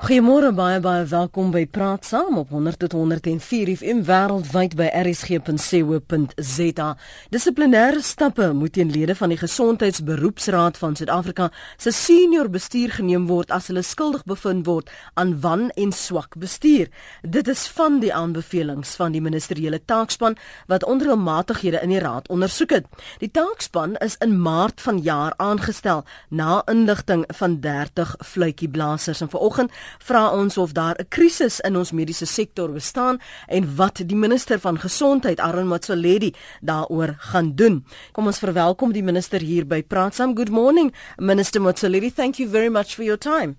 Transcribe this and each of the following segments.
Goeiemôre baie baie welkom by Praat Saam op 100.104 FM wêreldwyd by rsg.co.za. Dissiplinêre stappe moet teen lede van die Gesondheidsberoepsraad van Suid-Afrika se senior bestuur geneem word as hulle skuldig bevind word aan wan en swak bestuur. Dit is van die aanbevelings van die ministeriële taakspan wat onreëlmatighede in die raad ondersoek het. Die taakspan is in Maart vanjaar aangestel na inligting van 30 fluitjieblassers en vanoggend vra ons of daar 'n krisis in ons mediese sektor bestaan en wat die minister van gesondheid Aaron Motsoaledi daaroor gaan doen. Kom ons verwelkom die minister hier by Praat Saam. Good morning, Minister Motsoaledi. Thank you very much for your time.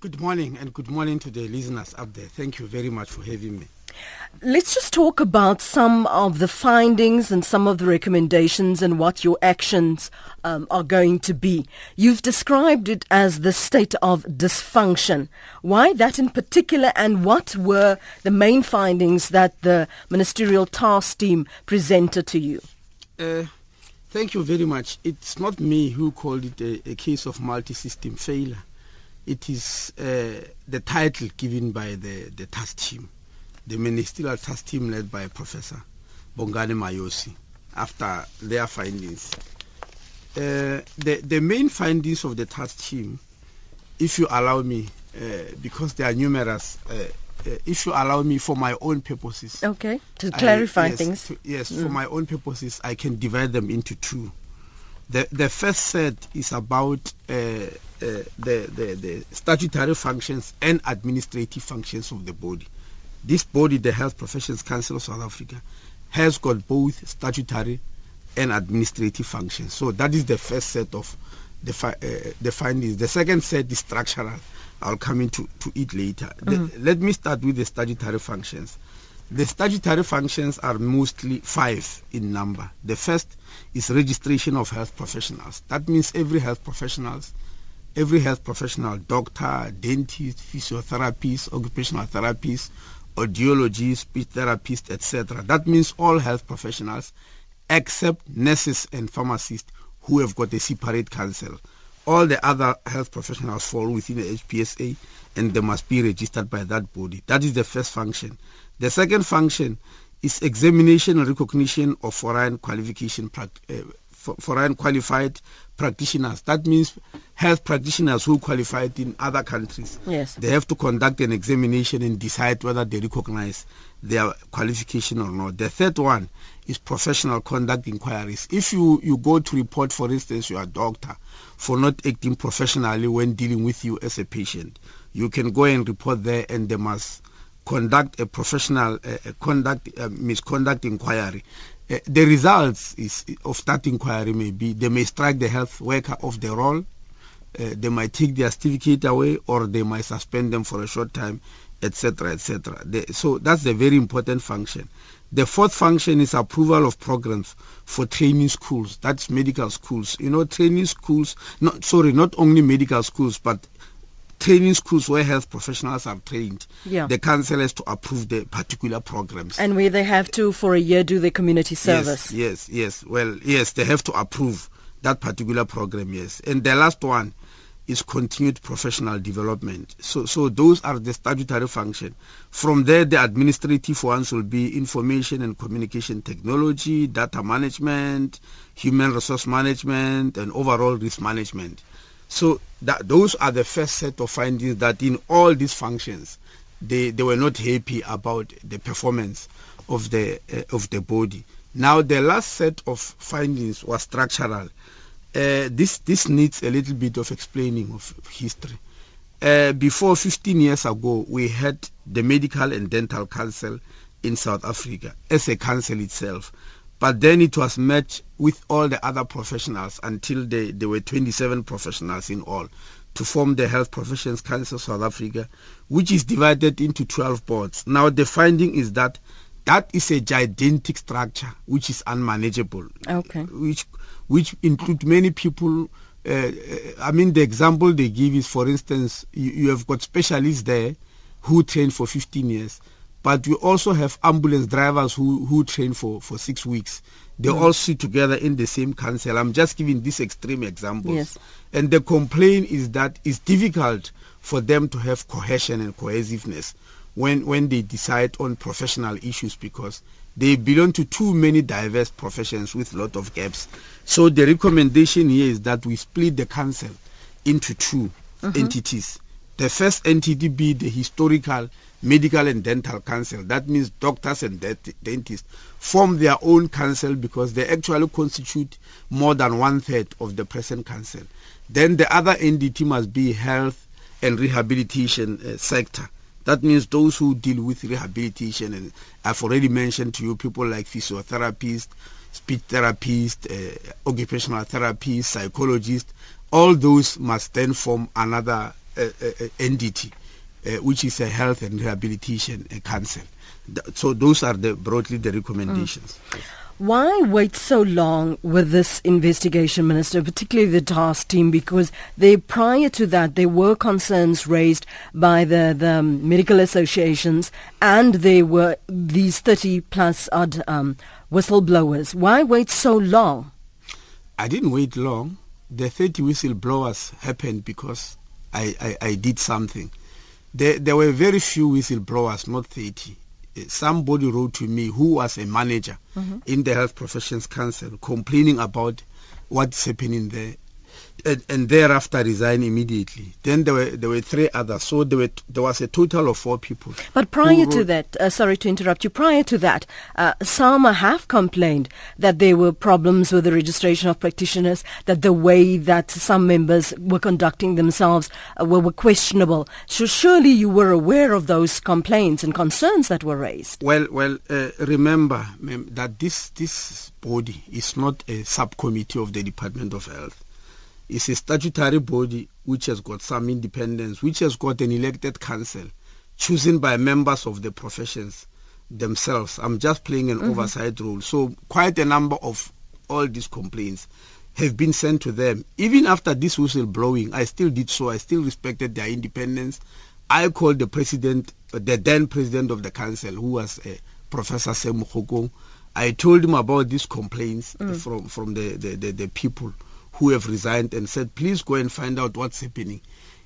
Good morning and good morning to the listeners up there. Thank you very much for having me. Let's just talk about some of the findings and some of the recommendations and what your actions um, are going to be. You've described it as the state of dysfunction. Why that in particular, and what were the main findings that the ministerial task team presented to you? Uh, thank you very much. It's not me who called it a, a case of multi-system failure. It is uh, the title given by the, the task team the ministerial task team led by Professor Bongani Mayosi after their findings. Uh, the, the main findings of the task team, if you allow me, uh, because they are numerous, uh, uh if you allow me for my own purposes. Okay, to clarify I, yes, things. To, yes, mm. for my own purposes, I can divide them into two. The, the first set is about uh, uh, the, the, the statutory functions and administrative functions of the body. This body, the Health Professions Council of South Africa, has got both statutory and administrative functions. So that is the first set of the, fi- uh, the findings. The second set is structural. I'll come into to it later. Mm-hmm. The, let me start with the statutory functions. The statutory functions are mostly five in number. The first is registration of health professionals. That means every health professionals, every health professional, doctor, dentist, physiotherapist, occupational therapist, audiologists, speech therapists, etc. That means all health professionals except nurses and pharmacists who have got a separate council. All the other health professionals fall within the HPSA and they must be registered by that body. That is the first function. The second function is examination and recognition of foreign qualification uh, foreign qualified practitioners. That means health practitioners who qualified in other countries. Yes. They have to conduct an examination and decide whether they recognize their qualification or not. The third one is professional conduct inquiries. If you, you go to report, for instance, your doctor for not acting professionally when dealing with you as a patient, you can go and report there and they must conduct a professional uh, conduct uh, misconduct inquiry uh, the results is, of that inquiry may be they may strike the health worker off the roll, uh, they might take their certificate away, or they might suspend them for a short time, etc., etc. So that's a very important function. The fourth function is approval of programs for training schools. That's medical schools. You know, training schools. Not sorry, not only medical schools, but training schools where health professionals are trained, yeah. the council has to approve the particular programs. And where they have to, for a year, do the community service. Yes, yes, yes. Well, yes, they have to approve that particular program, yes. And the last one is continued professional development. So, so those are the statutory function. From there, the administrative ones will be information and communication technology, data management, human resource management, and overall risk management. So that, those are the first set of findings that in all these functions, they, they were not happy about the performance of the uh, of the body. Now the last set of findings was structural. Uh, this this needs a little bit of explaining of history. Uh, before 15 years ago, we had the Medical and Dental Council in South Africa as a council itself. But then it was met with all the other professionals until they, there were 27 professionals in all to form the Health Professions Council South Africa, which is divided into 12 boards. Now the finding is that that is a gigantic structure which is unmanageable. Okay. Which which include many people. Uh, I mean, the example they give is, for instance, you, you have got specialists there who train for 15 years but we also have ambulance drivers who, who train for, for six weeks. They mm. all sit together in the same council. I'm just giving this extreme example. Yes. And the complaint is that it's difficult for them to have cohesion and cohesiveness when, when they decide on professional issues because they belong to too many diverse professions with a lot of gaps. So the recommendation here is that we split the council into 2 mm-hmm. entities. The first entity be the historical medical and dental council. That means doctors and dentists form their own council because they actually constitute more than one third of the present council. Then the other entity must be health and rehabilitation uh, sector. That means those who deal with rehabilitation, and I've already mentioned to you people like physiotherapists, speech therapists, uh, occupational therapists, psychologists, all those must then form another uh, uh, uh entity, uh, which is a health and rehabilitation uh, council. So those are the broadly the recommendations. Mm. Why wait so long with this investigation, Minister, particularly the task team? Because they, prior to that, there were concerns raised by the, the medical associations and there were these 30 plus odd um, whistleblowers. Why wait so long? I didn't wait long. The 30 whistleblowers happened because I, I, I did something. There, there were very few whistleblowers, not 30 somebody wrote to me who was a manager mm-hmm. in the Health Professions Council complaining about what's happening there and, and, thereafter resign immediately. Then there were there were three others, so there were there was a total of four people. But prior to that, uh, sorry to interrupt you. Prior to that, uh, SAMA have complained that there were problems with the registration of practitioners, that the way that some members were conducting themselves uh, were, were questionable. So surely you were aware of those complaints and concerns that were raised. Well, well, uh, remember that this this body is not a subcommittee of the Department of Health is a statutory body which has got some independence, which has got an elected council chosen by members of the professions themselves. I'm just playing an mm-hmm. oversight role. So quite a number of all these complaints have been sent to them. Even after this whistleblowing, I still did so. I still respected their independence. I called the president, the then president of the council, who was uh, Professor Sam Mokgokong. I told him about these complaints mm. from, from the, the, the, the people who have resigned and said, please go and find out what's happening.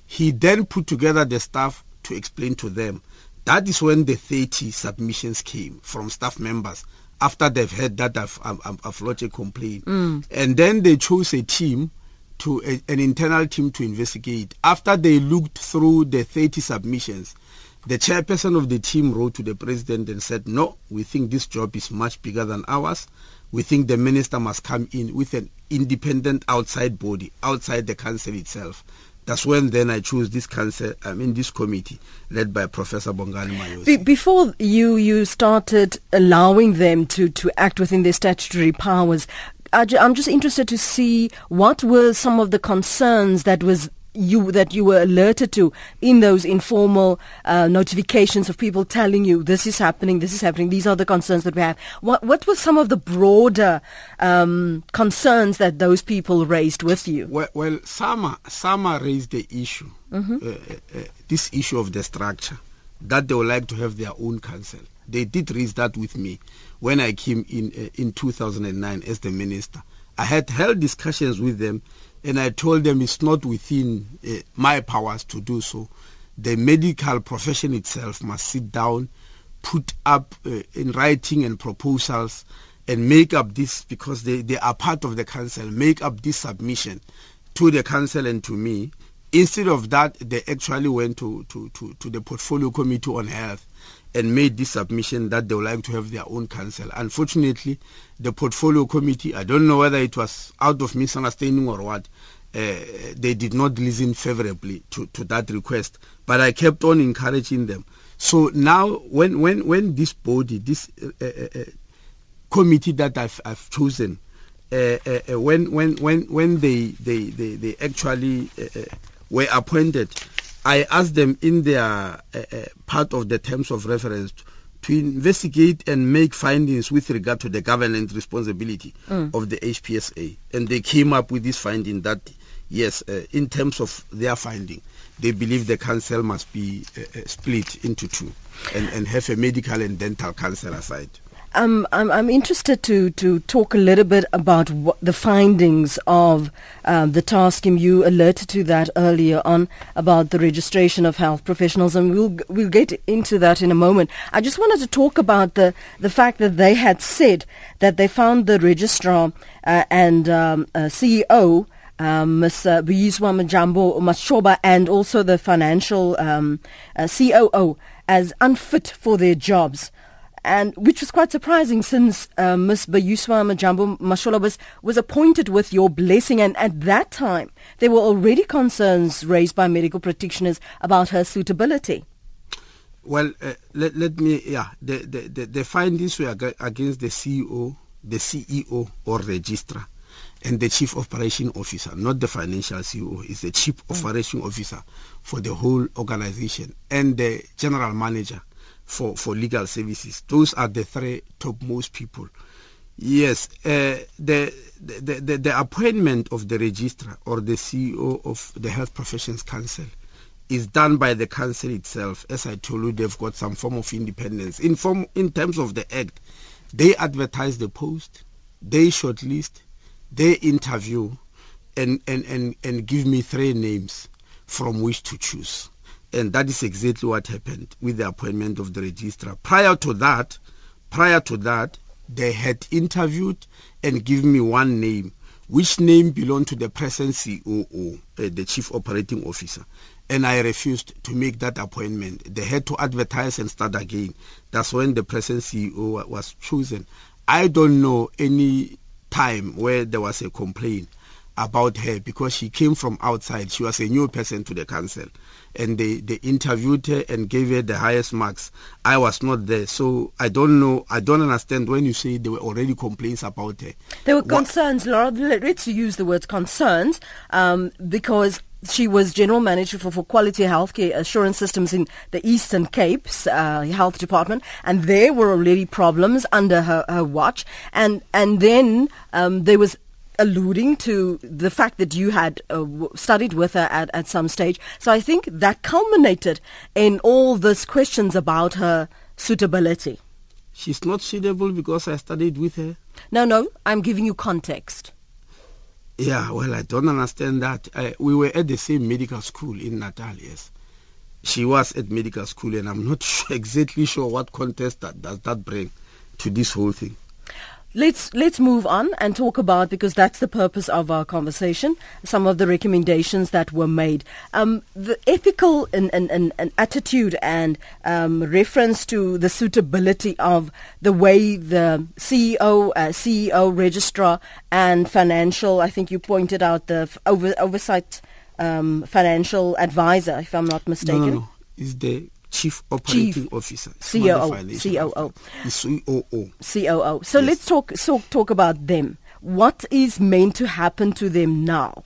He then put together the staff to explain to them. That is when the 30 submissions came from staff members after they've heard that I've, I've, I've lodged a complaint. Mm. And then they chose a team to a, an internal team to investigate. After they looked through the 30 submissions, the chairperson of the team wrote to the president and said, no, we think this job is much bigger than ours. We think the minister must come in with an independent outside body, outside the council itself. That's when then I choose this council, I mean this committee led by Professor Bongani Mayosi. Be- before you, you started allowing them to, to act within their statutory powers, I'm just interested to see what were some of the concerns that was you that you were alerted to in those informal uh, notifications of people telling you this is happening, this is happening, these are the concerns that we have. What what were some of the broader um, concerns that those people raised with you? Well, well SAMA SAMA raised the issue, mm-hmm. uh, uh, uh, this issue of the structure that they would like to have their own council. They did raise that with me when I came in uh, in 2009 as the minister. I had held discussions with them and I told them it's not within uh, my powers to do so. The medical profession itself must sit down, put up uh, in writing and proposals and make up this because they, they are part of the council, make up this submission to the council and to me. Instead of that, they actually went to, to, to, to the portfolio committee on health and made this submission that they would like to have their own council. Unfortunately, the portfolio committee, I don't know whether it was out of misunderstanding or what, uh, they did not listen favorably to, to that request. But I kept on encouraging them. So now, when, when, when this body, this uh, uh, uh committee that I've, I've chosen, uh, uh, when, when, when, when they, they, they, they actually were appointed, I asked them in their uh, part of the terms of reference to investigate and make findings with regard to the governance responsibility mm. of the HPSA. And they came up with this finding that, yes, uh, in terms of their finding, they believe the council must be uh split into two and, and have a medical and dental council aside. Um, I'm, I'm interested to, to talk a little bit about the findings of um, the task team. You alerted to that earlier on about the registration of health professionals, and we'll we'll get into that in a moment. I just wanted to talk about the the fact that they had said that they found the registrar uh, and um, uh, CEO. Um, Ms. Uh, Buyiswa Majambo Matshoba and also the financial um, uh, COO as unfit for their jobs and which was quite surprising since uh, Ms. Buyiswa Majambo Matshoba was, was appointed with your blessing. And at that time, there were already concerns raised by medical practitioners about her suitability. Well, uh, let, let me, yeah, the, the, the, the findings were against the CEO, the CEO or registrar and the chief operation officer, not the financial CEO, is the chief mm. operation officer for the whole organization and the general manager for, for legal services. Those are the three topmost people. Yes, uh, the, the, the, the appointment of the registrar or the CEO of the Health Professions Council is done by the council itself. As I told you, they've got some form of independence. In, form, in terms of the act, they advertise the post, they shortlist, they interview, and, and, and, and give me three names from which to choose. And that is exactly what happened with the appointment of the registrar. Prior to that, prior to that, they had interviewed and given me one name, which name belonged to the present COO, uh, the Chief Operating Officer. And I refused to make that appointment. They had to advertise and start again. That's when the present CEO was chosen. I don't know any time where there was a complaint about her because she came from outside. She was a new person to the council. And they, they interviewed her and gave her the highest marks. I was not there. So I don't know. I don't understand when you say there were already complaints about her. There were concerns, Laura. Let's use the word concerns um, because she was general manager for, for quality healthcare assurance systems in the Eastern Cape's uh, health department, and there were already problems under her, her watch. And and then um, there was alluding to the fact that you had uh, studied with her at, at some stage. So I think that culminated in all these questions about her suitability. She's not suitable because I studied with her. No, no, I'm giving you context. Yeah, well, I don't understand that. Uh, we were at the same medical school in Natal, yes. She was at medical school, and I'm not sure, exactly sure what context that does that bring to this whole thing. Let's let's move on and talk about because that's the purpose of our conversation. Some of the recommendations that were made, um, the ethical and, and, and, and attitude and um, reference to the suitability of the way the CEO, uh, CEO, registrar, and financial. I think you pointed out the over, oversight um, financial advisor, if I'm not mistaken. No, no, no. Is the Chief Operating Chief Officer. COO. COO. COO. COO. So yes. let's talk so talk about them. What is meant to happen to them now?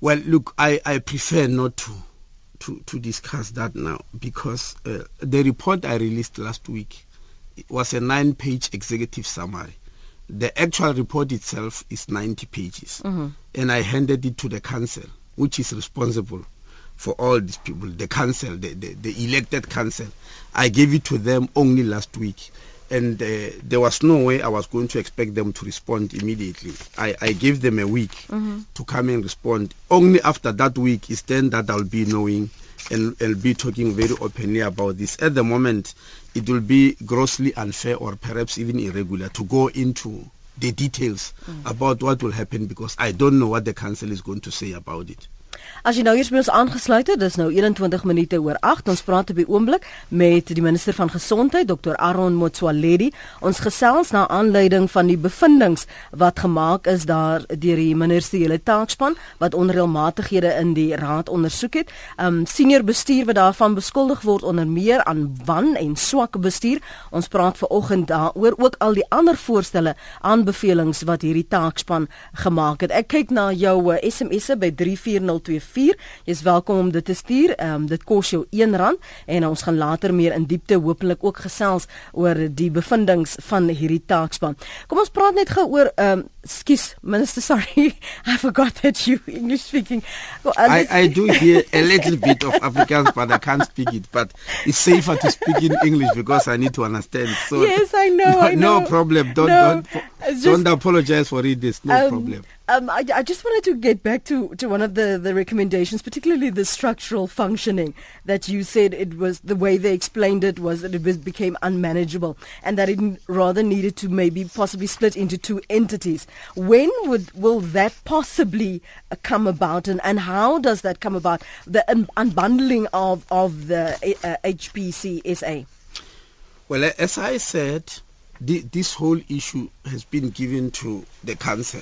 Well, look, I, I prefer not to, to, to discuss that now because uh, the report I released last week was a nine-page executive summary. The actual report itself is 90 pages, mm-hmm. and I handed it to the council, which is responsible for all these people, the council, the, the, the elected council. I gave it to them only last week. And uh, there was no way I was going to expect them to respond immediately. I, I gave them a week mm-hmm. to come and respond. Only after that week is then that I'll be knowing and, and be talking very openly about this. At the moment, it will be grossly unfair or perhaps even irregular to go into the details mm. about what will happen because I don't know what the council is going to say about it. As jy nou eers by ons aangesluit het, dis nou 21 minute oor 8. Ons praat op die oomblik met die minister van gesondheid, Dr. Aaron Motsoaledi. Ons gesels na aanleiding van die bevindinge wat gemaak is daar deur die ministeriële taakspan wat onreëlmatighede in die raad ondersoek het. Um senior bestuur wat daarvan beskuldig word onder meer aan wan en swak bestuur. Ons praat ver oggend daaroor ook al die ander voorstelle aanbevelings wat hierdie taakspan gemaak het. Ek kyk na jou SMS'e by 340 0765366961. Jy's welkom om dit te stuur. Ehm um, dit kos jou R1 en ons gaan later meer in diepte hopelik ook gesels oor die bevindinge van hierdie taakspan. Kom ons praat net gou oor ehm um, skus minister sorry I forgot that you English speaking. Well, I I do hear a little bit of Afrikaans but I can't speak it but it's safer to speak in English because I need to understand. So Yes, I know. No, I know. no problem. Don't no, don't, don't apologize for it. There's no um, problem. Um, I, I, just wanted to get back to, to one of the, the recommendations, particularly the structural functioning that you said it was the way they explained it was that it was, became unmanageable and that it rather needed to maybe possibly split into two entities. When would will that possibly uh, come about and, and how does that come about? The un- unbundling of, of the uh, HPCSA? Well, as I said, the, this whole issue has been given to the council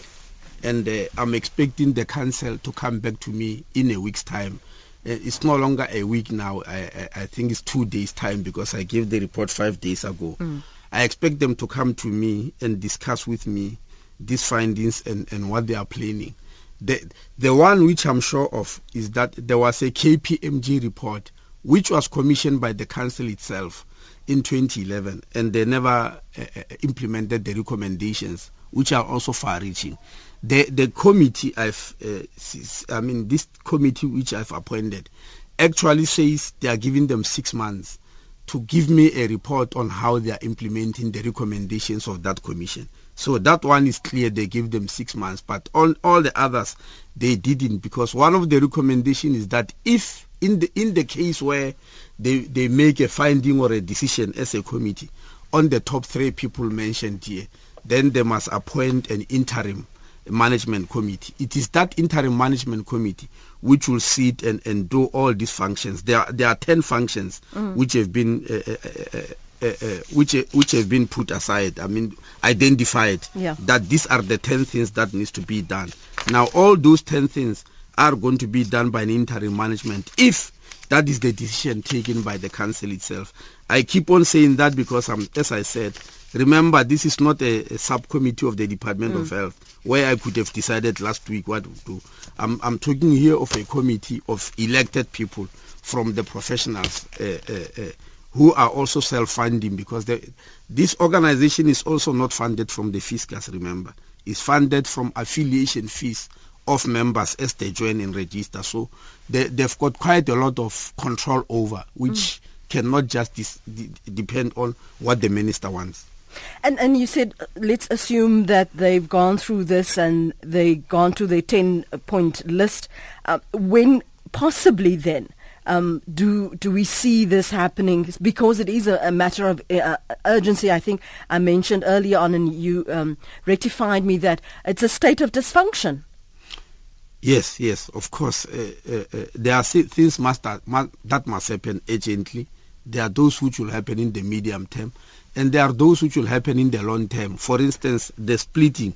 and uh, I'm expecting the council to come back to me in a week's time. Uh, it's no longer a week now. I, I, I, think it's two days' time because I gave the report five days ago. Mm. I expect them to come to me and discuss with me these findings and, and what they are planning. The, the one which I'm sure of is that there was a KPMG report which was commissioned by the council itself in 2011 and they never uh, uh, implemented the recommendations which are also far-reaching the the committee I've uh, I mean this committee which I've appointed actually says they are giving them six months to give me a report on how they are implementing the recommendations of that commission. So that one is clear. They give them six months, but on all the others they didn't because one of the recommendation is that if in the in the case where they they make a finding or a decision as a committee on the top three people mentioned here, then they must appoint an interim management committee. It is that interim management committee which will sit and, and do all these functions. There are, there are 10 functions mm. which have been uh, uh, uh, uh, uh which which have been put aside. I mean, identified yeah. that these are the ten things that needs to be done. Now, all those ten things are going to be done by an interim management if that is the decision taken by the council itself. I keep on saying that because, um, as I said, remember this is not a, a subcommittee of the Department mm. of Health where I could have decided last week what to do. I'm, I'm talking here of a committee of elected people from the professionals uh, uh, uh, who are also self-funding because the, this organization is also not funded from the fiscus, remember. It's funded from affiliation fees of members as they join and register. So they, have got quite a lot of control over, which mm. cannot just dis, depend on what the minister wants. And and you said uh, let's assume that they've gone through this and they've gone to their ten point list. Uh, when possibly then um, do do we see this happening? Because it is a, a matter of uh, urgency. I think I mentioned earlier on, and you um, rectified me that it's a state of dysfunction. Yes, yes, of course. Uh, uh, uh, there are things must must, that must happen urgently. There are those which will happen in the medium term, and there are those which will happen in the long term. For instance, the splitting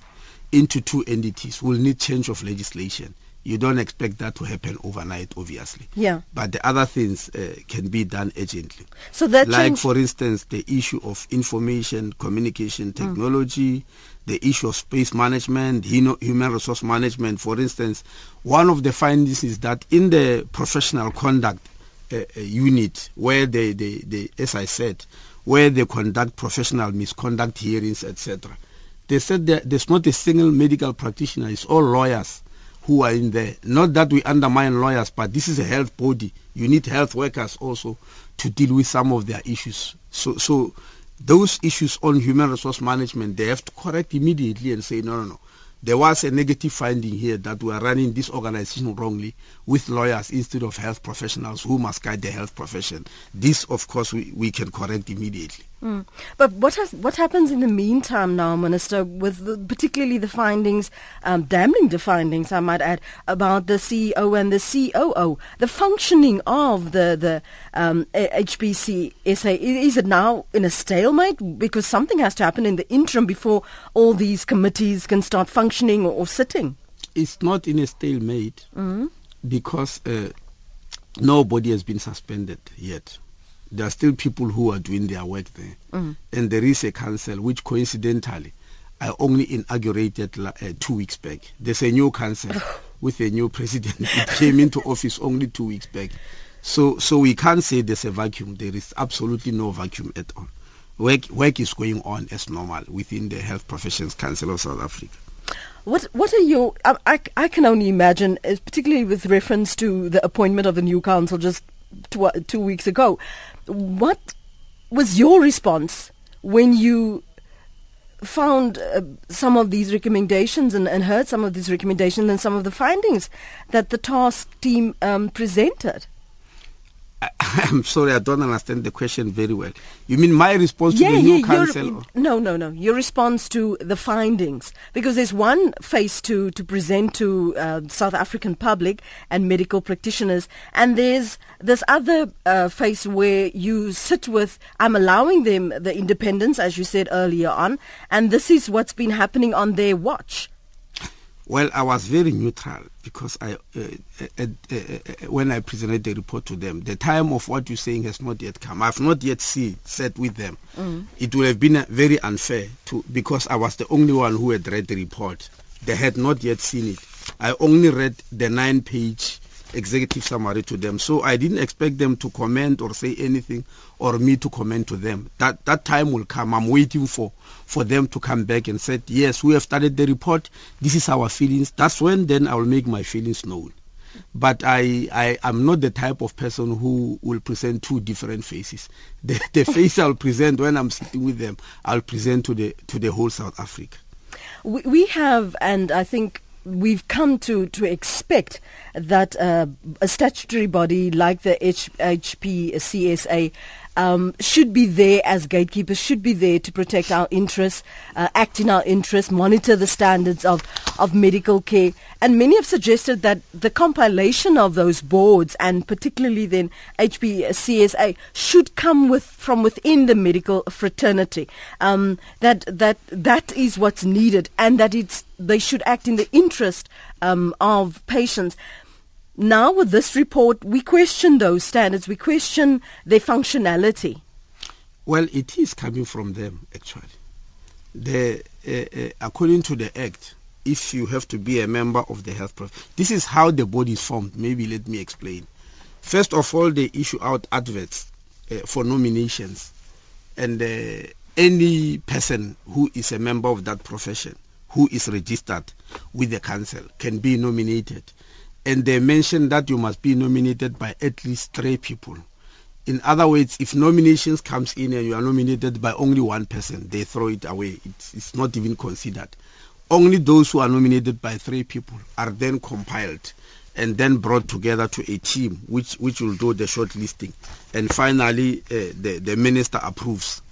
into two entities will need change of legislation. You don't expect that to happen overnight, obviously. Yeah. But the other things uh, can be done urgently. So that like, change- for instance, the issue of information communication technology. Mm the issue of space management, human resource management. For instance, one of the findings is that in the professional conduct uh, uh, unit, where they, they, they, as I said, where they conduct professional misconduct hearings, etc., they said that there's not a single medical practitioner, it's all lawyers who are in there. Not that we undermine lawyers, but this is a health body. You need health workers also to deal with some of their issues. So, so those issues on human resource management, they have to correct immediately and say, no, no, no. There was a negative finding here that we are running this organization wrongly with lawyers instead of health professionals who must guide the health profession. This, of course, we, we can correct immediately. Mm. But what has, what happens in the meantime now, Minister, with the, particularly the findings, um, damning the findings, I might add, about the CEO and the COO, the functioning of the the um, HPC SA? Is it now in a stalemate because something has to happen in the interim before all these committees can start functioning or, or sitting? It's not in a stalemate mm. because uh, nobody has been suspended yet there are still people who are doing their work there. Mm. And there is a council which coincidentally I only inaugurated uh, two weeks back. There's a new council with a new president. It came into office only two weeks back. So, so we can't say there's a vacuum. There is absolutely no vacuum at all. Work, work is going on as normal within the Health Professions Council of South Africa. What What are your? I, I can only imagine, particularly with reference to the appointment of the new council just two, two weeks ago. What was your response when you found uh, some of these recommendations and, and, heard some of these recommendations and some of the findings that the task team um, presented? I'm sorry, I don't understand the question very well. You mean my response yeah, to the new yeah, council? No, no, no. Your response to the findings, because there's one face to to present to uh, South African public and medical practitioners, and there's this other uh, face where you sit with. I'm allowing them the independence, as you said earlier on, and this is what's been happening on their watch. Well, I was very neutral because I, uh, uh, uh, when I presented the report to them, the time of what you're saying has not yet come. I've not yet see, sat with them. Mm. It would have been very unfair to because I was the only one who had read the report. They had not yet seen it. I only read the nine-page executive summary to them. So I didn't expect them to comment or say anything or me to comment to them. That that time will come. I'm waiting for for them to come back and say, yes, we have started the report. This is our feelings. That's when then I will make my feelings known. But I, I am not the type of person who will present two different faces. The, the face I'll present when I'm sitting with them, I'll present to the to the whole South Africa. We have, and I think we've come to, to expect that uh, a statutory body like the H- HPCSA um, should be there as gatekeepers, should be there to protect our interests, uh, act in our interests, monitor the standards of, of medical care. And many have suggested that the compilation of those boards, and particularly then HPCSA, should come with from within the medical fraternity. Um, that that that is what's needed, and that it's they should act in the interest um, of patients. Now, with this report, we question those standards, we question their functionality. Well, it is coming from them, actually. The, uh, uh, according to the Act, if you have to be a member of the health profession, this is how the body is formed. Maybe let me explain. First of all, they issue out adverts uh, for nominations, and uh, any person who is a member of that profession who is registered with the council can be nominated and they mention that you must be nominated by at least three people. In other words, if nominations comes in and you are nominated by only one person, they throw it away. It's, it's not even considered. Only those who are nominated by three people are then compiled and then brought together to a team which, which will do the shortlisting. And finally, uh, the, the minister approves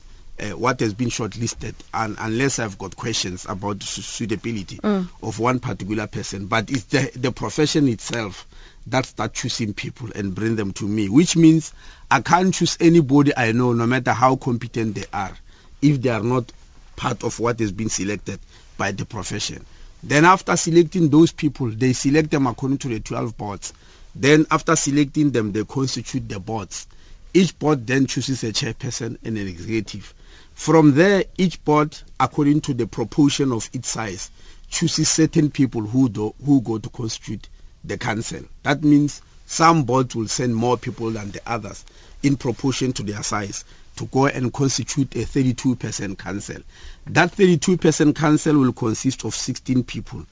uh, what has been shortlisted, and unless I've got questions about the suitability mm. of one particular person. But it's the, the profession itself that start choosing people and bring them to me, which means I can't choose anybody I know, no matter how competent they are, if they are not part of what has been selected by the profession. Then after selecting those people, they select them according to the 12 boards. Then after selecting them, they constitute the boards. Each board then chooses a chairperson and an executive. From there, each board, according to the proportion of its size, chooses certain people who, do, who go to constitute the council. That means some boards will send more people than the others in proportion to their size to go and constitute a 32% council. That 32% council will consist of 16 people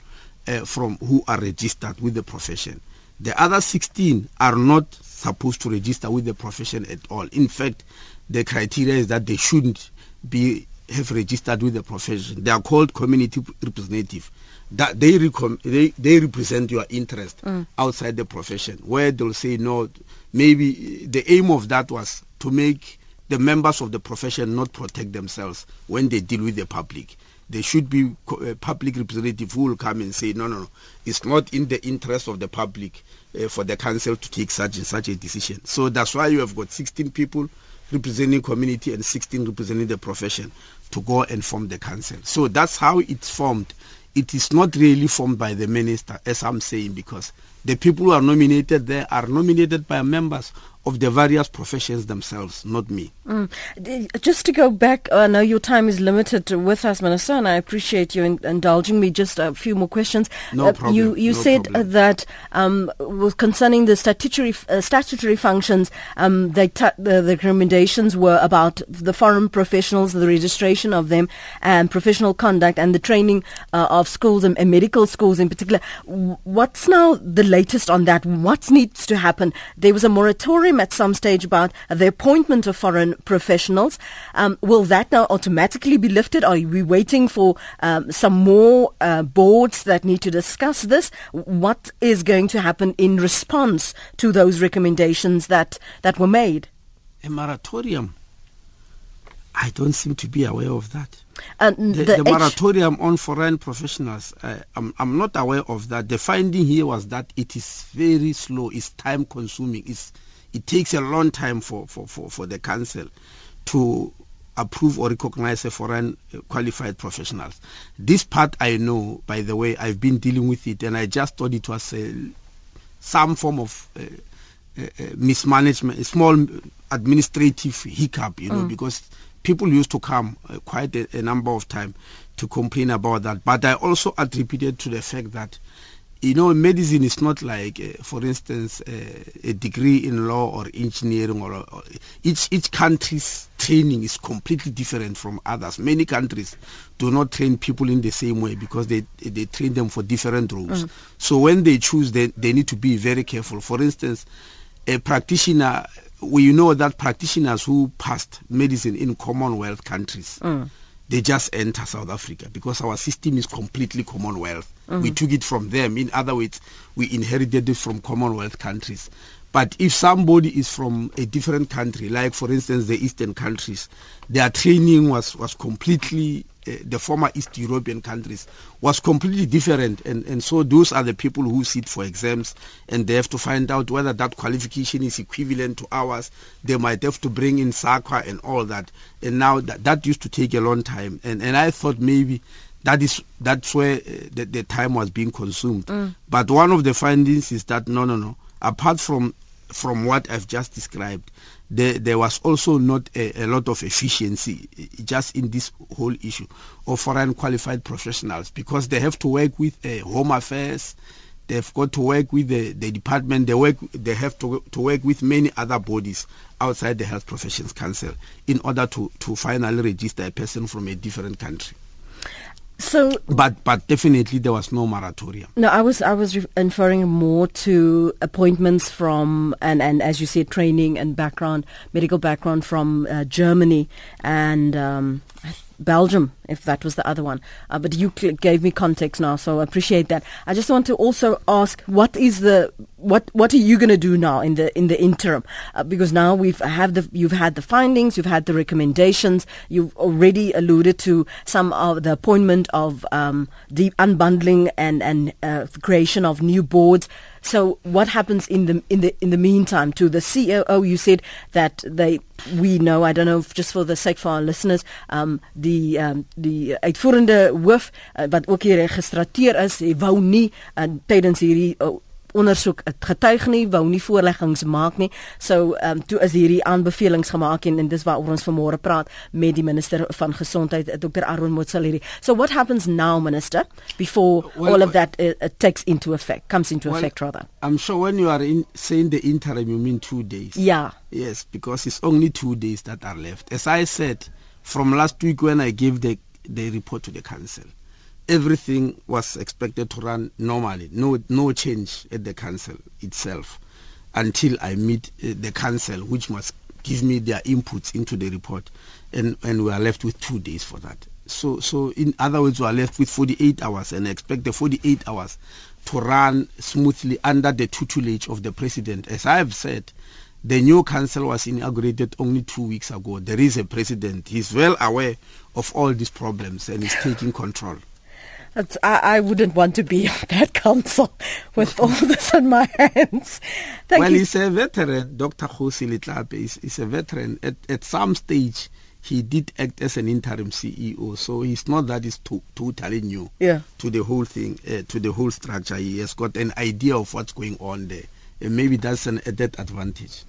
uh, from who are registered with the profession. The other 16 are not supposed to register with the profession at all. In fact, the criteria is that they shouldn't be have registered with the profession. They are called community representative. That they, recom- they they represent your interest mm. outside the profession. Where they'll say no, maybe the aim of that was to make the members of the profession not protect themselves when they deal with the public. There should be a public representative who will come and say, no, no, no, it's not in the interest of the public uh, for the council to take such and such a decision. So that's why you have got 16 people representing community and 16 representing the profession to go and form the council. So that's how it's formed. It is not really formed by the minister, as I'm saying, because The people who are nominated there are nominated by members of the various professions themselves, not me. Mm. Just to go back, I know your time is limited with us, Minister, and I appreciate you in, indulging me. Just a few more questions. No uh, problem. You, you no said problem. that um, concerning the statutory uh, statutory functions, um, they t- the, the, recommendations were about the foreign professionals, the registration of them, and professional conduct, and the training uh, of schools and, and medical schools in particular. What's now the latest on that? What needs to happen? There was a moratorium at some stage about the appointment of foreign professionals. Um, will that now automatically be lifted? Are we waiting for um, some more uh, boards that need to discuss this? What is going to happen in response to those recommendations that, that were made? A moratorium. I don't seem to be aware of that. The, the, the moratorium on foreign professionals, uh, I'm, I'm, not aware of that. The finding here was that it is very slow, it's time consuming, it's it takes a long time for, for, for, for the council to approve or recognize a foreign uh, qualified professionals. This part I know, by the way, I've been dealing with it and I just thought it was a, some form of uh, uh, uh mismanagement, a small administrative hiccup, you know, mm. because people used to come uh, quite a, a number of times to complain about that. But I also attributed to the fact that you know, medicine is not like, uh, for instance, uh, a degree in law or engineering, or, or, each each country's training is completely different from others. Many countries do not train people in the same way because they they train them for different roles. Mm. So when they choose, they they need to be very careful. For instance, a practitioner, we know that practitioners who passed medicine in Commonwealth countries. Mm they just enter South Africa because our system is completely Commonwealth. Mm-hmm. We took it from them. In other words, we inherited it from Commonwealth countries. But if somebody is from a different country, like for instance the Eastern countries, their training was, was completely uh, the former East European countries was completely different, and, and so those are the people who sit for exams, and they have to find out whether that qualification is equivalent to ours. They might have to bring in SAQA and all that, and now that, that used to take a long time, and, and I thought maybe that is that's where uh, the, the, time was being consumed. Mm. But one of the findings is that no, no, no. Apart from from what I've just described, there, there was also not a, a, lot of efficiency just in this whole issue of foreign qualified professionals because they have to work with uh, home affairs, they've got to work with the, the department, they work, they have to, to work with many other bodies outside the Health Professions Council in order to, to finally register a person from a different country. So, but but definitely there was no moratorium. No, I was I was referring more to appointments from and and as you said, training and background, medical background from uh, Germany and um, Belgium, if that was the other one. Uh, but you gave me context now, so I appreciate that. I just want to also ask, what is the what what are you going to do now in the in the interim? Uh, because now we've have the you've had the findings, you've had the recommendations, you've already alluded to some of the appointment of um, the unbundling and and uh, creation of new boards. So what happens in the in the in the meantime to the COO? You said that they we know. I don't know if just for the sake for our listeners, um, die um, die uitvoerende hoof uh, wat ook hier geregistreer is, wou nie uh, tydens hierdie uh, ondersoek het getuig nie, wou nie voorleggings maak nie. So ehm um, toe is hierdie aanbevelings gemaak en, en dis waaroor ons vanmôre praat met die minister van gesondheid Dr. Aaron Motsoaledi. So what happens now minister before well, all of that uh, takes into effect comes into well, effect rather. I'm sure when you are in saying the interim you mean 2 days. Yeah. Yes, because it's only 2 days that are left. As I said from last week when I gave the the report to the council everything was expected to run normally. No, no change at the council itself until I meet uh, the council, which must give me their inputs into the report, and and we are left with two days for that. So, so in other words, we are left with 48 hours, and I expect the 48 hours to run smoothly under the tutelage of the president. As I have said, the new council was inaugurated only two weeks ago. There is a president. He's well aware of all these problems and is taking control. That's, I, I wouldn't want to be on that council with all this on my hands. Thank well, you. he's a veteran. Dr. Kgosi Letlape is, is a veteran. At, at some stage, he did act as an interim CEO, so he's not that is to, totally new yeah. to the whole thing, uh, to the whole structure. He has got an idea of what's going on there, and maybe that's an added advantage.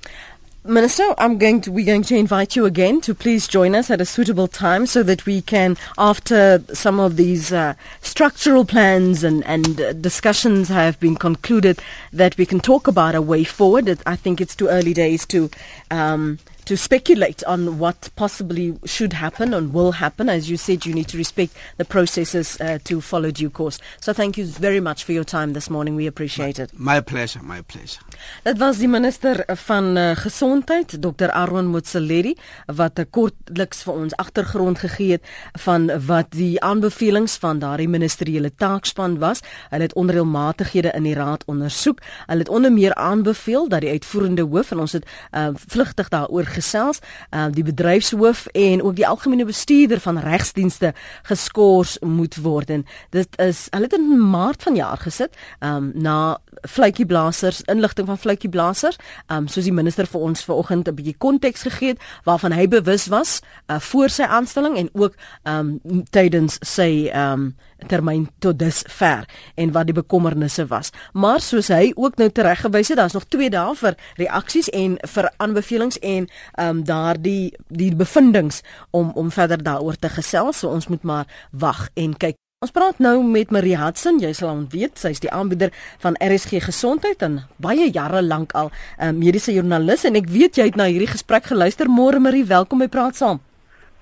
Minister, I'm going to we're going to invite you again to please join us at a suitable time so that we can, after some of these uh, structural plans and and uh, discussions have been concluded, that we can talk about a way forward. I think it's too early days to. Um, to speculate on what possibly should happen and will happen. As you said, you need to respect the processes uh, to follow due course. So thank you very much for your time this morning. We appreciate my, it. My pleasure, my pleasure. Dit was die minister van uh, gesondheid, Dr. Aaron Motsoaledi, wat 'n kortliks vir ons agtergrond gegee het van wat die aanbevelings van daardie ministeriële taakspan was. Hulle het onreëlmatighede in die raad ondersoek. Hulle het onder meer aanbeveel dat die uitvoerende hoof en ons het uh, vlugtig daaroor gesels, uh, die bedryfshoof en ook die algemene bestuurder van regsdienste geskort moet word. En dit is hulle het in Maart vanjaar gesit um, na vletjieblassers, inligting van vletjieblassers, um, soos die minister vir ons vanoggend 'n bietjie konteks gegee het waarvan hy bewus was uh, voor sy aanstelling en ook um, tydens sy um, termyn tot dusver en wat die bekommernisse was. Maar soos hy ook nou tereggewys het, daar's nog 2 dae vir reaksies en vir aanbevelings en ehm um, daardie die bevindinge om om verder daaroor te gesels. So ons moet maar wag en kyk. Ons praat nou met Marie Hudson. Jy sal hom weet, sy is die aanbieder van RSG Gesondheid en baie jare lank al 'n uh, ehm, mediese joernalis en ek weet jy het na hierdie gesprek geluister. Môre Marie, welkom by Praat Saam.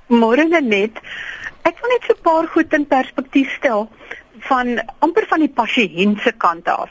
Môre net. Ek wil net so 'n paar goed in perspektief stel van amper van die pasiënt se kant af.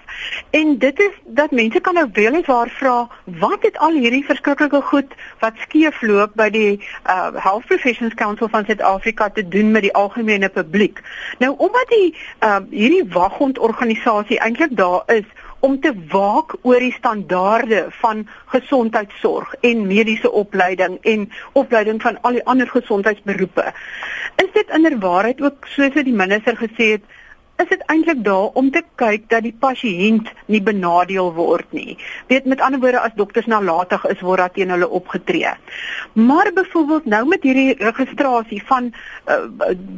En dit is dat mense kan nou wel net waar vra wat het al hierdie verskriklike goed wat skeefloop by die uh, Health Professions Council van Suid-Afrika te doen met die algemene publiek. Nou omdat die uh, hierdie wagondorganisasie eintlik daar is om te waak oor die standaarde van gesondheidsorg en mediese opleiding en opleiding van al die ander gesondheidsberoepe. Is dit inderwaarheid ook soos wat die minister gesê het is dit eintlik daar om te kyk dat die pasiënt nie benadeel word nie. Weet met ander woorde as dokters nalatig is word dat teen hulle opgetree. Maar byvoorbeeld nou met hierdie registrasie van uh,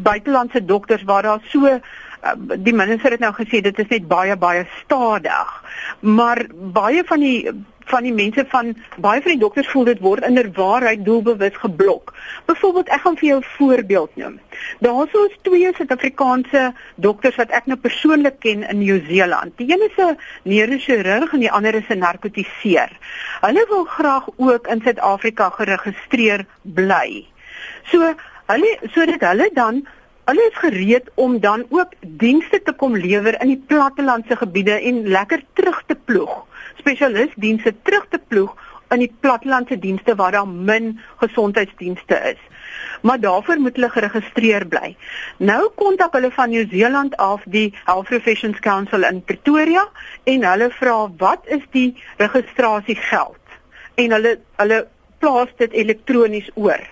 buitelandse dokters waar daar so uh, die minister het nou gesê dit is net baie baie stadig. Maar baie van die van die mense van baie van die dokters voel dit word inderwaarheid doelbewus geblok. Byvoorbeeld ek gaan vir jou 'n voorbeeld noem. Daar's ons twee Suid-Afrikaanse dokters wat ek nou persoonlik ken in Nieu-Seeland. Die een is 'n neurochirurg en die ander is 'n narkotiseer. Hulle wil graag ook in Suid-Afrika geregistreer bly. So hulle sodat hulle dan Hulle is gereed om dan ook dienste te kom lewer in die plattelandse gebiede en lekker terug te ploeg spesialistdienste terug te ploeg in die plattelandse dienste waar daar min gesondheidsdienste is. Maar daarvoor moet hulle geregistreer bly. Nou kontak hulle van Nieu-Seeland af die Health Professions Council in Pretoria en hulle vra wat is die registrasiegeld? En hulle hulle plaas dit elektronies oor.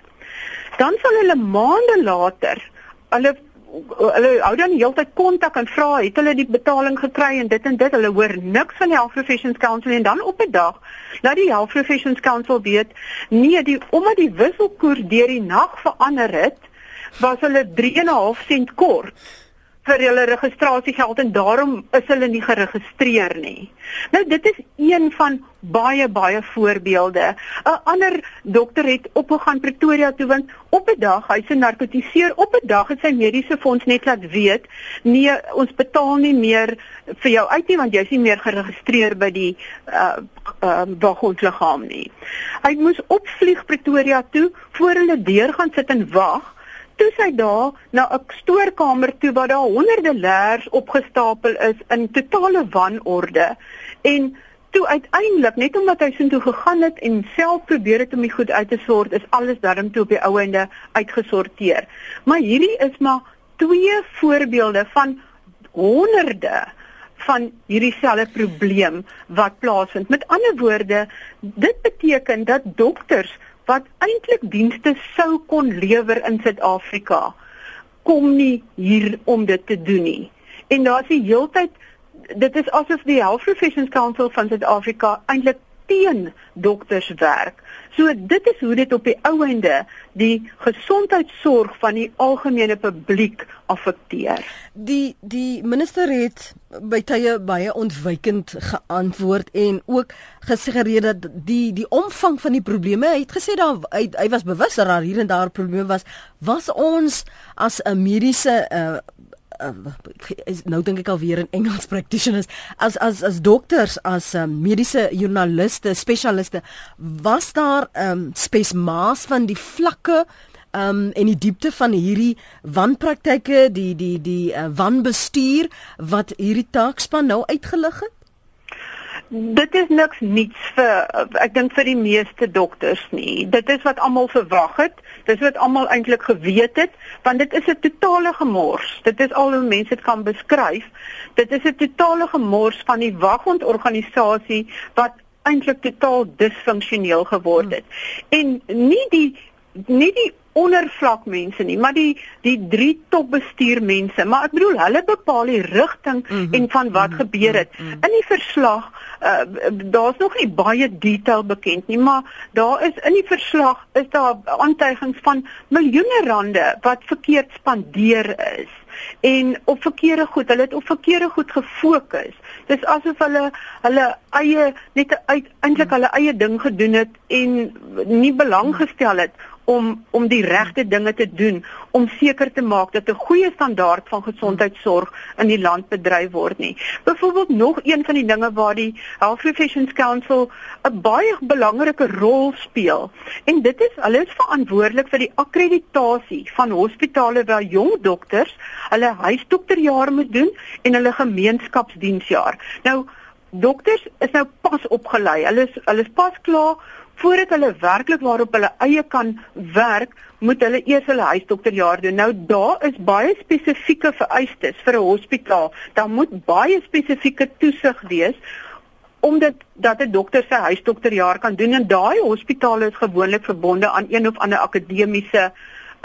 Dan sal hulle maande later hulle hulle hou dan die hele tyd kontak en vra het hulle die betaling gekry en dit en dit. Hulle hoor niks van die Health Professions Council en dan op 'n dag laat die Health Professions Council weet nee die omdat die wisselkoers deur die nag verander het was hulle 3.5 sent kort vir hulle registrasiegeld en daarom is hulle nie geregistreer nie. Nou dit is een van baie baie voorbeelde. 'n Ander dokter het opgegaan Pretoria toe want op 'n dag hy se narkotiseer op 'n dag het sy mediese fonds net laat weet nee ons betaal nie meer vir jou uit nie want jy's nie meer geregistreer by die uh uh wagondliggaam nie. Hy moes opvlieg Pretoria toe voor hulle deur gaan sit en wag toe sy daar na 'n stoorkamer toe waar daar honderde leers opgestapel is in totale wanorde en toe uiteindelik net omdat hy sin toe gegaan het en self probeer het om die goed uit te sort is alles darm toe op die ou ende uitgesorteer. Maar hierdie is maar twee voorbeelde van honderde van hierdie selfe probleem wat plaasvind. Met ander woorde dit beteken dat dokters wat eintlik dienste sou kon lewer in Suid-Afrika kom nie hier om dit te doen nie. En daar's die heeltyd dit is asof die Health Professions Council van Suid-Afrika eintlik teen dokters werk. So dit is hoe dit op die ou ende die gesondheidsorg van die algemene publiek affekteer. Die die minister het by tye baie ontwykend geantwoord en ook gesê dat die die omvang van die probleme, hy het gesê daar hy, hy was bewus dat daar hier en daar probleme was, was ons as 'n mediese uh, uh, nou dink ek alweer in Engels practitioners as as as dokters as um, mediese joernaliste spesialiste was daar um, spesmaas van die vlakke um en die diepte van hierdie wanpraktyke die die die uh, wanbestuur wat hierdie taakspan nou uitgelig het Dit is niks niets vir ek dink vir die meeste dokters nie. Dit is wat almal verwag het. Dis wat almal eintlik geweet het, want dit is 'n totale gemors. Dit is al hoe mense dit kan beskryf. Dit is 'n totale gemors van die wagondorganisasie wat eintlik totaal disfunksioneel geword het. En nie die nie die ondervlakmense nie, maar die die drie topbestuurmense, maar ek bedoel hulle bepaal die rigting mm -hmm. en van wat mm -hmm. gebeur het. Mm -hmm. In die verslag, uh, daar's nog nie baie detail bekend nie, maar daar is in die verslag is daar aantuigings van miljoene rande wat verkeerd spandeer is en op verkeerde goed. Hulle het op verkeerde goed gefokus. Dis asof hulle hulle eie net uit eintlik hulle eie ding gedoen het en nie belang gestel het om om die regte dinge te doen om seker te maak dat 'n goeie standaard van gesondheidsorg in die land bedryf word nie. Byvoorbeeld nog een van die dinge waar die Health Professions Council 'n baie belangrike rol speel en dit is hulle is verantwoordelik vir die akkreditasie van hospitale waar jong dokters hulle huisdokterjaar moet doen en hulle gemeenskapsdiensjaar. Nou dokters is nou pas opgelei. Hulle is hulle is pas klaar voordat hulle werklik waarop hulle eie kan werk, moet hulle eers hulle huisdokterjaar doen. Nou daar is baie spesifieke vereistes vir 'n hospitaal. Daar moet baie spesifieke toesig wees omdat dat 'n dokter sy huisdokterjaar kan doen en daai hospitale is gewoonlik verbonde aan een of ander akademiese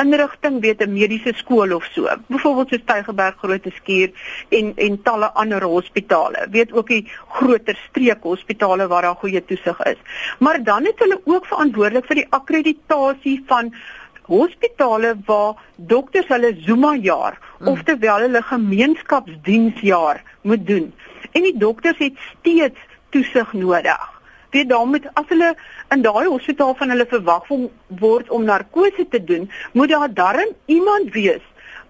inrigting weet 'n mediese skool of so. Byvoorbeeld so Stygerberg Grote Skuur en en talle ander hospitale. Weet ook die groter streek hospitale waar daar goeie toesig is. Maar dan het hulle ook verantwoordelik vir die akkreditasie van hospitale waar dokters hulle Zuma jaar mm. oftewel hulle gemeenskapsdiensjaar moet doen. En die dokters het steeds toesig nodig weet dan moet as hulle in daai hospitaal van hulle verwag word om narkose te doen, moet daar darm iemand wees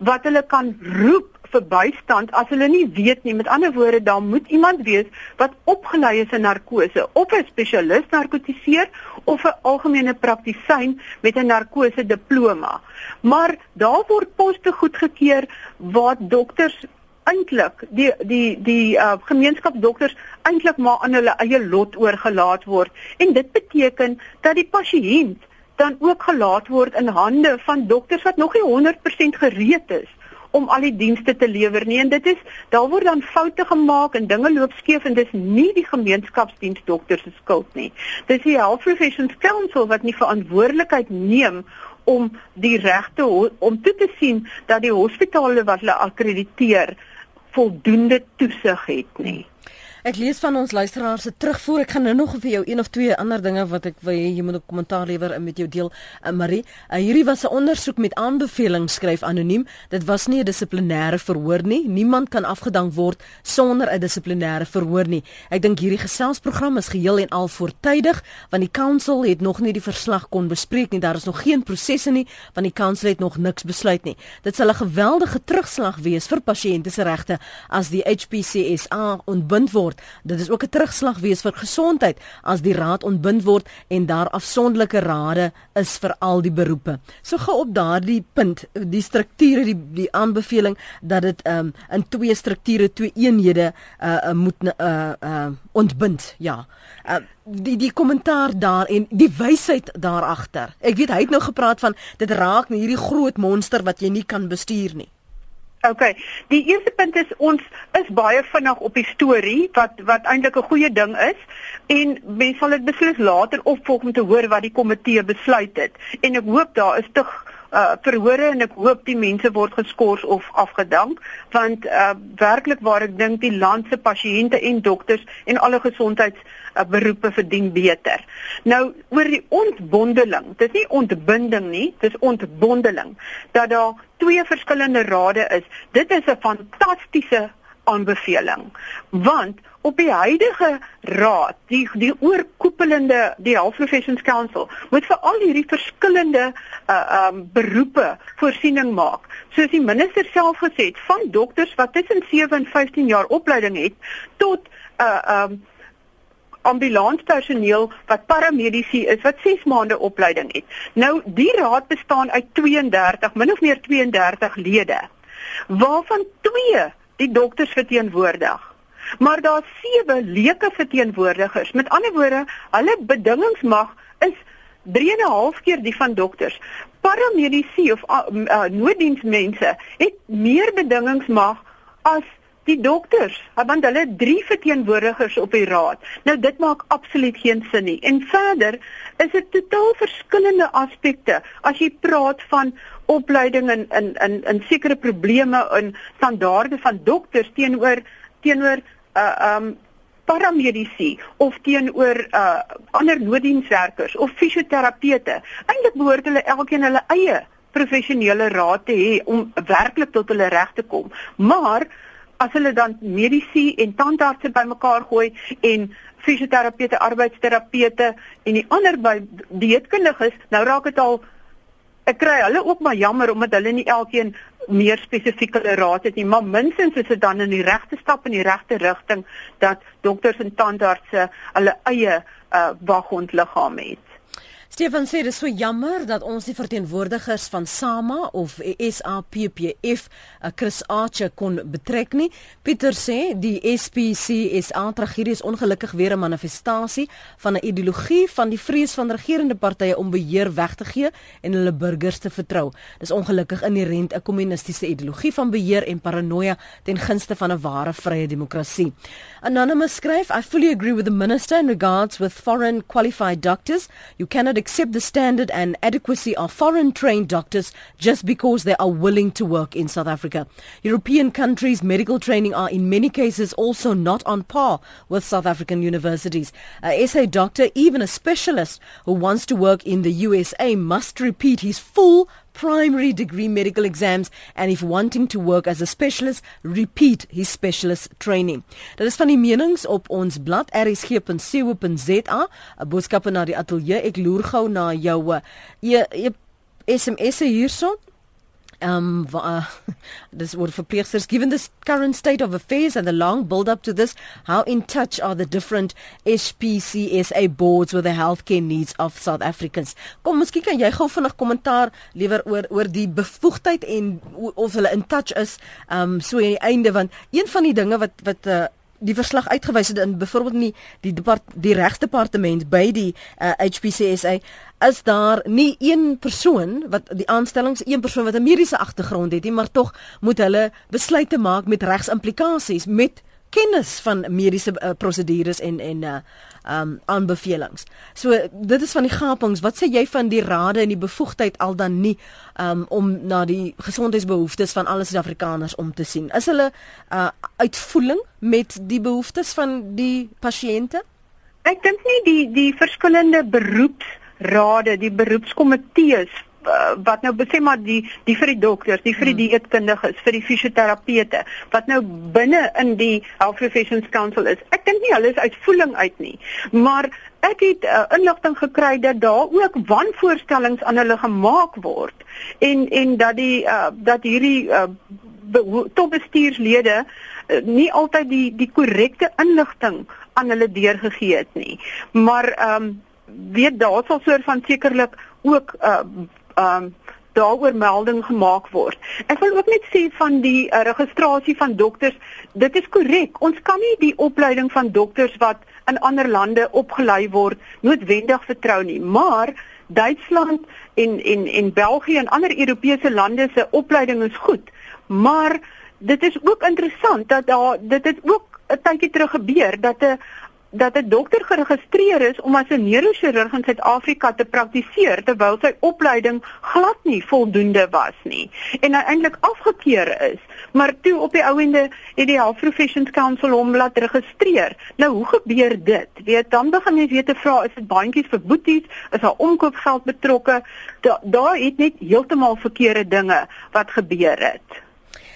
wat hulle kan roep vir bystand as hulle nie weet nie. Met ander woorde, daar moet iemand wees wat opgelei is in narkose, of 'n spesialis narkotiseer of 'n algemene praktisyn met 'n narkose diploma. Maar daar word poste goedgekeur waar dokters eintlik die die die uh, gemeenskapsdokters eintlik maar aan hulle eie lot oorgelaat word. En dit beteken dat die pasiënt dan ook gelaat word in hande van dokters wat nog nie 100% gereed is om al die dienste te lewer nie. En dit is daar word dan foute gemaak en dinge loop skeef en dis nie die gemeenskapsdiensdokters se skuld nie. Dis die health professions council wat nie verantwoordelikheid neem om die regte om toe te sien dat die hospitale wat hulle akkrediteer voldoende toesig het nie. Ek lees van ons luisteraars se terugvoer. Ek gaan nou nog vir jou een of twee ander dinge wat ek wil jy moet 'n kommentaar lewer met jou deel. Uh, Marie, uh, hierdie was 'n ondersoek met aanbevelings skryf anoniem. Dit was nie 'n dissiplinêre verhoor nie. Niemand kan afgedank word sonder 'n dissiplinêre verhoor nie. Ek dink hierdie geselsprogram is geheel en al voortydig want die council het nog nie die verslag kon bespreek nie. Daar is nog geen prosesse nie want die council het nog niks besluit nie. Dit sal 'n geweldige terugslag wees vir pasiënte se regte as die HPCSA ontbind word word. Dit is ook 'n terugslag wees vir gesondheid as die raad ontbind word en daar afsonderlike rade is vir al die beroepe. So gou op daardie punt, die strukture, die die aanbeveling dat dit um, in twee strukture, twee eenhede uh, moet uh, uh, ontbind. Ja. Uh, die die kommentaar daar en die wysheid daar agter. Ek weet hy het nou gepraat van dit raak hierdie groot monster wat jy nie kan bestuur nie. OK. Die eerste punt is ons is baie vinnig op die storie wat wat eintlik 'n goeie ding is en mense sal dit beslis later opvolg om te hoor wat die komitee besluit het. En ek hoop daar is te uh verhore en ek hoop die mense word geskort of afgedank want uh werklik waar ek dink die land se pasiënte en dokters en alle gesondheids uh, verdien beter. Nou oor die ontbondeling, dit is nie ontbinding nie, dit is ontbondeling dat daar twee verskillende rade is. Dit is 'n fantastiese aanbeveling want op die huidige raad die die oorkoepelende die Health Professions Council moet vir al hierdie verskillende uh um beroepe voorsiening maak soos die minister self gesê het van dokters wat tussen 7 en 15 jaar opleiding het tot uh um ambulanspersoneel wat paramedici is wat 6 maande opleiding het. Nou die raad bestaan uit 32 min of meer 32 lede waarvan 2 die dokters verteenwoordig. Maar daar's sewe leuke verteenwoordigers. Met ander woorde, hulle bedingingsmag is 3 en 'n half keer die van dokters. Paramedici of uh, uh, nooddiensmense het meer bedingingsmag as die dokters, want hulle het drie verteenwoordigers op die raad. Nou dit maak absoluut geen sin nie. En verder is dit totaal verskillende aspekte as jy praat van opleiding in in in in sekere probleme in standaarde van dokters teenoor teenoor uh um paramedici of teenoor uh ander nooddienswerkers of fisioterapeute. Eintlik behoort hulle elkeen hulle eie professionele raad te hê om werklik tot hulle reg te kom. Maar as hulle dan mediese en tandartse bymekaar gooi en fisioterapeute, arbeidsterapeute en die ander by dieetkundiges, nou raak dit al ek kry hulle ook maar jammer omdat hulle nie elkeen meer spesifieke raad het nie, maar minstens is dit dan in die regte stap in die regte rigting dat dokters en tandartse hulle eie uh, waghondliggaam het. Stefan sê dit is so jammer dat ons die verteenwoordigers van SAMA of SAPPF, uh, Chris Archer kon betrek nie. Pieter sê die SPC is aantragedie is ongelukkig weer 'n manifestasie van 'n ideologie van die vrees van regerende partye om beheer weg te gee en hulle burgers te vertrou. Dis ongelukkig inherënt 'n kommunistiese ideologie van beheer en paranoia ten gunste van 'n ware vrye demokrasie. Anonymous skryf, I fully agree with the minister in regards with foreign qualified doctors. You cannot accept the standard and adequacy of foreign trained doctors just because they are willing to work in South Africa. European countries' medical training are in many cases also not on par with South African universities. A SA doctor, even a specialist who wants to work in the USA, must repeat his full primary degree medical exams and if wanting to work as a specialist repeat his specialist training. Dit is van die menings op ons blad rsg.co.za. 'n Boodskappe na die ateljee. Ek loer gou na jou e, e SMS hierson um uh, this word for verpleegsters given this current state of affairs and the long build up to this. How in touch are the different SPCSA boards with the healthcare needs of South Africans? Kom miskien kan jy gou vinnig kommentaar lewer oor oor die bevoegdheid en of hulle in touch is um so aan die einde want een van die dinge wat wat uh, die verslag uitgewys het in byvoorbeeld nie die depart, die regsdepartement by die uh, HPCSA is daar nie een persoon wat die aanstellings een persoon wat 'n mediese agtergrond het nie maar tog moet hulle besluite maak met regsimplikasies met kennis van mediese uh, prosedures en en uh um aanbevelings. So dit is van die gapings. Wat sê jy van die rade en die bevoegdheid al dan nie um om na die gesondheidsbehoeftes van alle Suid-Afrikaners om te sien? Is hulle uh uitvoering met die behoeftes van die pasiënte? Ek dink nie die die verskillende beroepsrade, die beroepskomitees wat nou sê maar die die vir die dokters, die vir die hmm. dieetkundiges, vir die fisioterapeute wat nou binne in die Health Professions Council is. Ek dink nie hulle is uitvoering uit nie, maar ek het uh, inligting gekry dat daar ook wanvoorstellings aan hulle gemaak word en en dat die uh, dat hierdie uh, topbestuurslede uh, nie altyd die die korrekte inligting aan hulle deurgegee het nie. Maar ehm um, weet daar sal soort van sekerlik ook uh, um daaroor melding gemaak word. Ek wil ook net sê van die uh, registrasie van dokters, dit is korrek. Ons kan nie die opleiding van dokters wat in ander lande opgelei word noodwendig vertrou nie, maar Duitsland en en en België en ander Europese lande se opleiding is goed. Maar dit is ook interessant dat daar dit het ook 'n tydjie terug gebeur dat 'n dat 'n dokter geregistreer is om as 'n neurochirurg in Suid-Afrika te praktiseer terwyl sy opleiding glad nie voldoende was nie en hy eintlik afgekeur is. Maar toe op die ouende het die Health Professions Council hom laat registreer. Nou hoe gebeur dit? Weet dan begin jy weer te vra is dit bandjies vir boeties, is daar omkoopgeld betrokke? Daar da het net heeltemal verkeerde dinge wat gebeur het.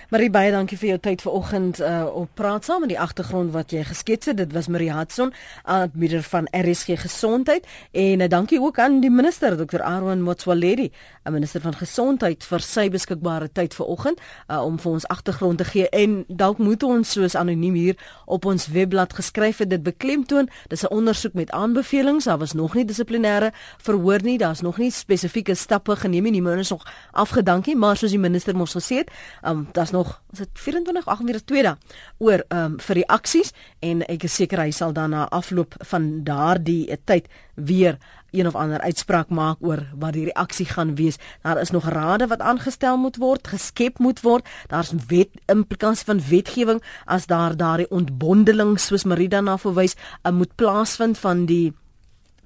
Marie baie dankie vir jou tyd vanoggend uh op praat saam met die agtergrond wat jy geskets het. Dit was Marie Hudson, aanbieder van RSG Gesondheid en uh, dankie ook aan die minister Dr. Aaron Motsoaledi, 'n minister van gesondheid vir sy beskikbare tyd vanoggend uh om vir ons agtergrond te gee en dalk moet ons soos anoniem hier op ons webblad geskryf het dit beklemtoon. Dis 'n ondersoek met aanbevelings. Daar was nog nie dissiplinêre verhoor nie. Daar's nog nie spesifieke stappe geneem nie. Die minister is nog afgedankie, maar soos die minister mos gesê het, um daar's nog is dit 24 48 2 dae oor ehm um, vir die aksies en ek is seker hy sal dan na afloop van daardie tyd weer een of ander uitspraak maak oor wat die reaksie gaan wees. Daar is nog rade wat aangestel moet word, geskep moet word. Daar's wet implikasie van wetgewing as daar daardie ontbondeling soos Marida na verwys, uh, moet plaasvind van die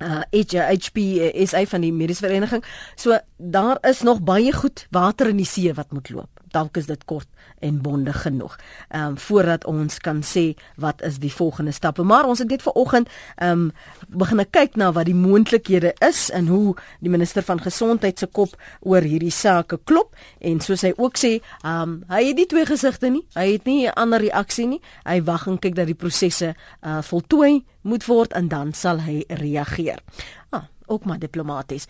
uh HHP is een van die mediese vereniging. So daar is nog baie goed water in die see wat moet loop. Dalk is dit kort en bondig genoeg. Ehm um, voordat ons kan sê wat is die volgende stappe. Maar ons het net vanoggend ehm um, begin kyk na wat die moontlikhede is en hoe die minister van gesondheid se kop oor hierdie saak klop en soos hy ook sê, ehm um, hy het nie twee gesigte nie. Hy het nie 'n ander reaksie nie. Hy wag en kyk dat die prosesse uh voltooi moet word en dan sal hy reageer. Ah, ook maar diplomaties.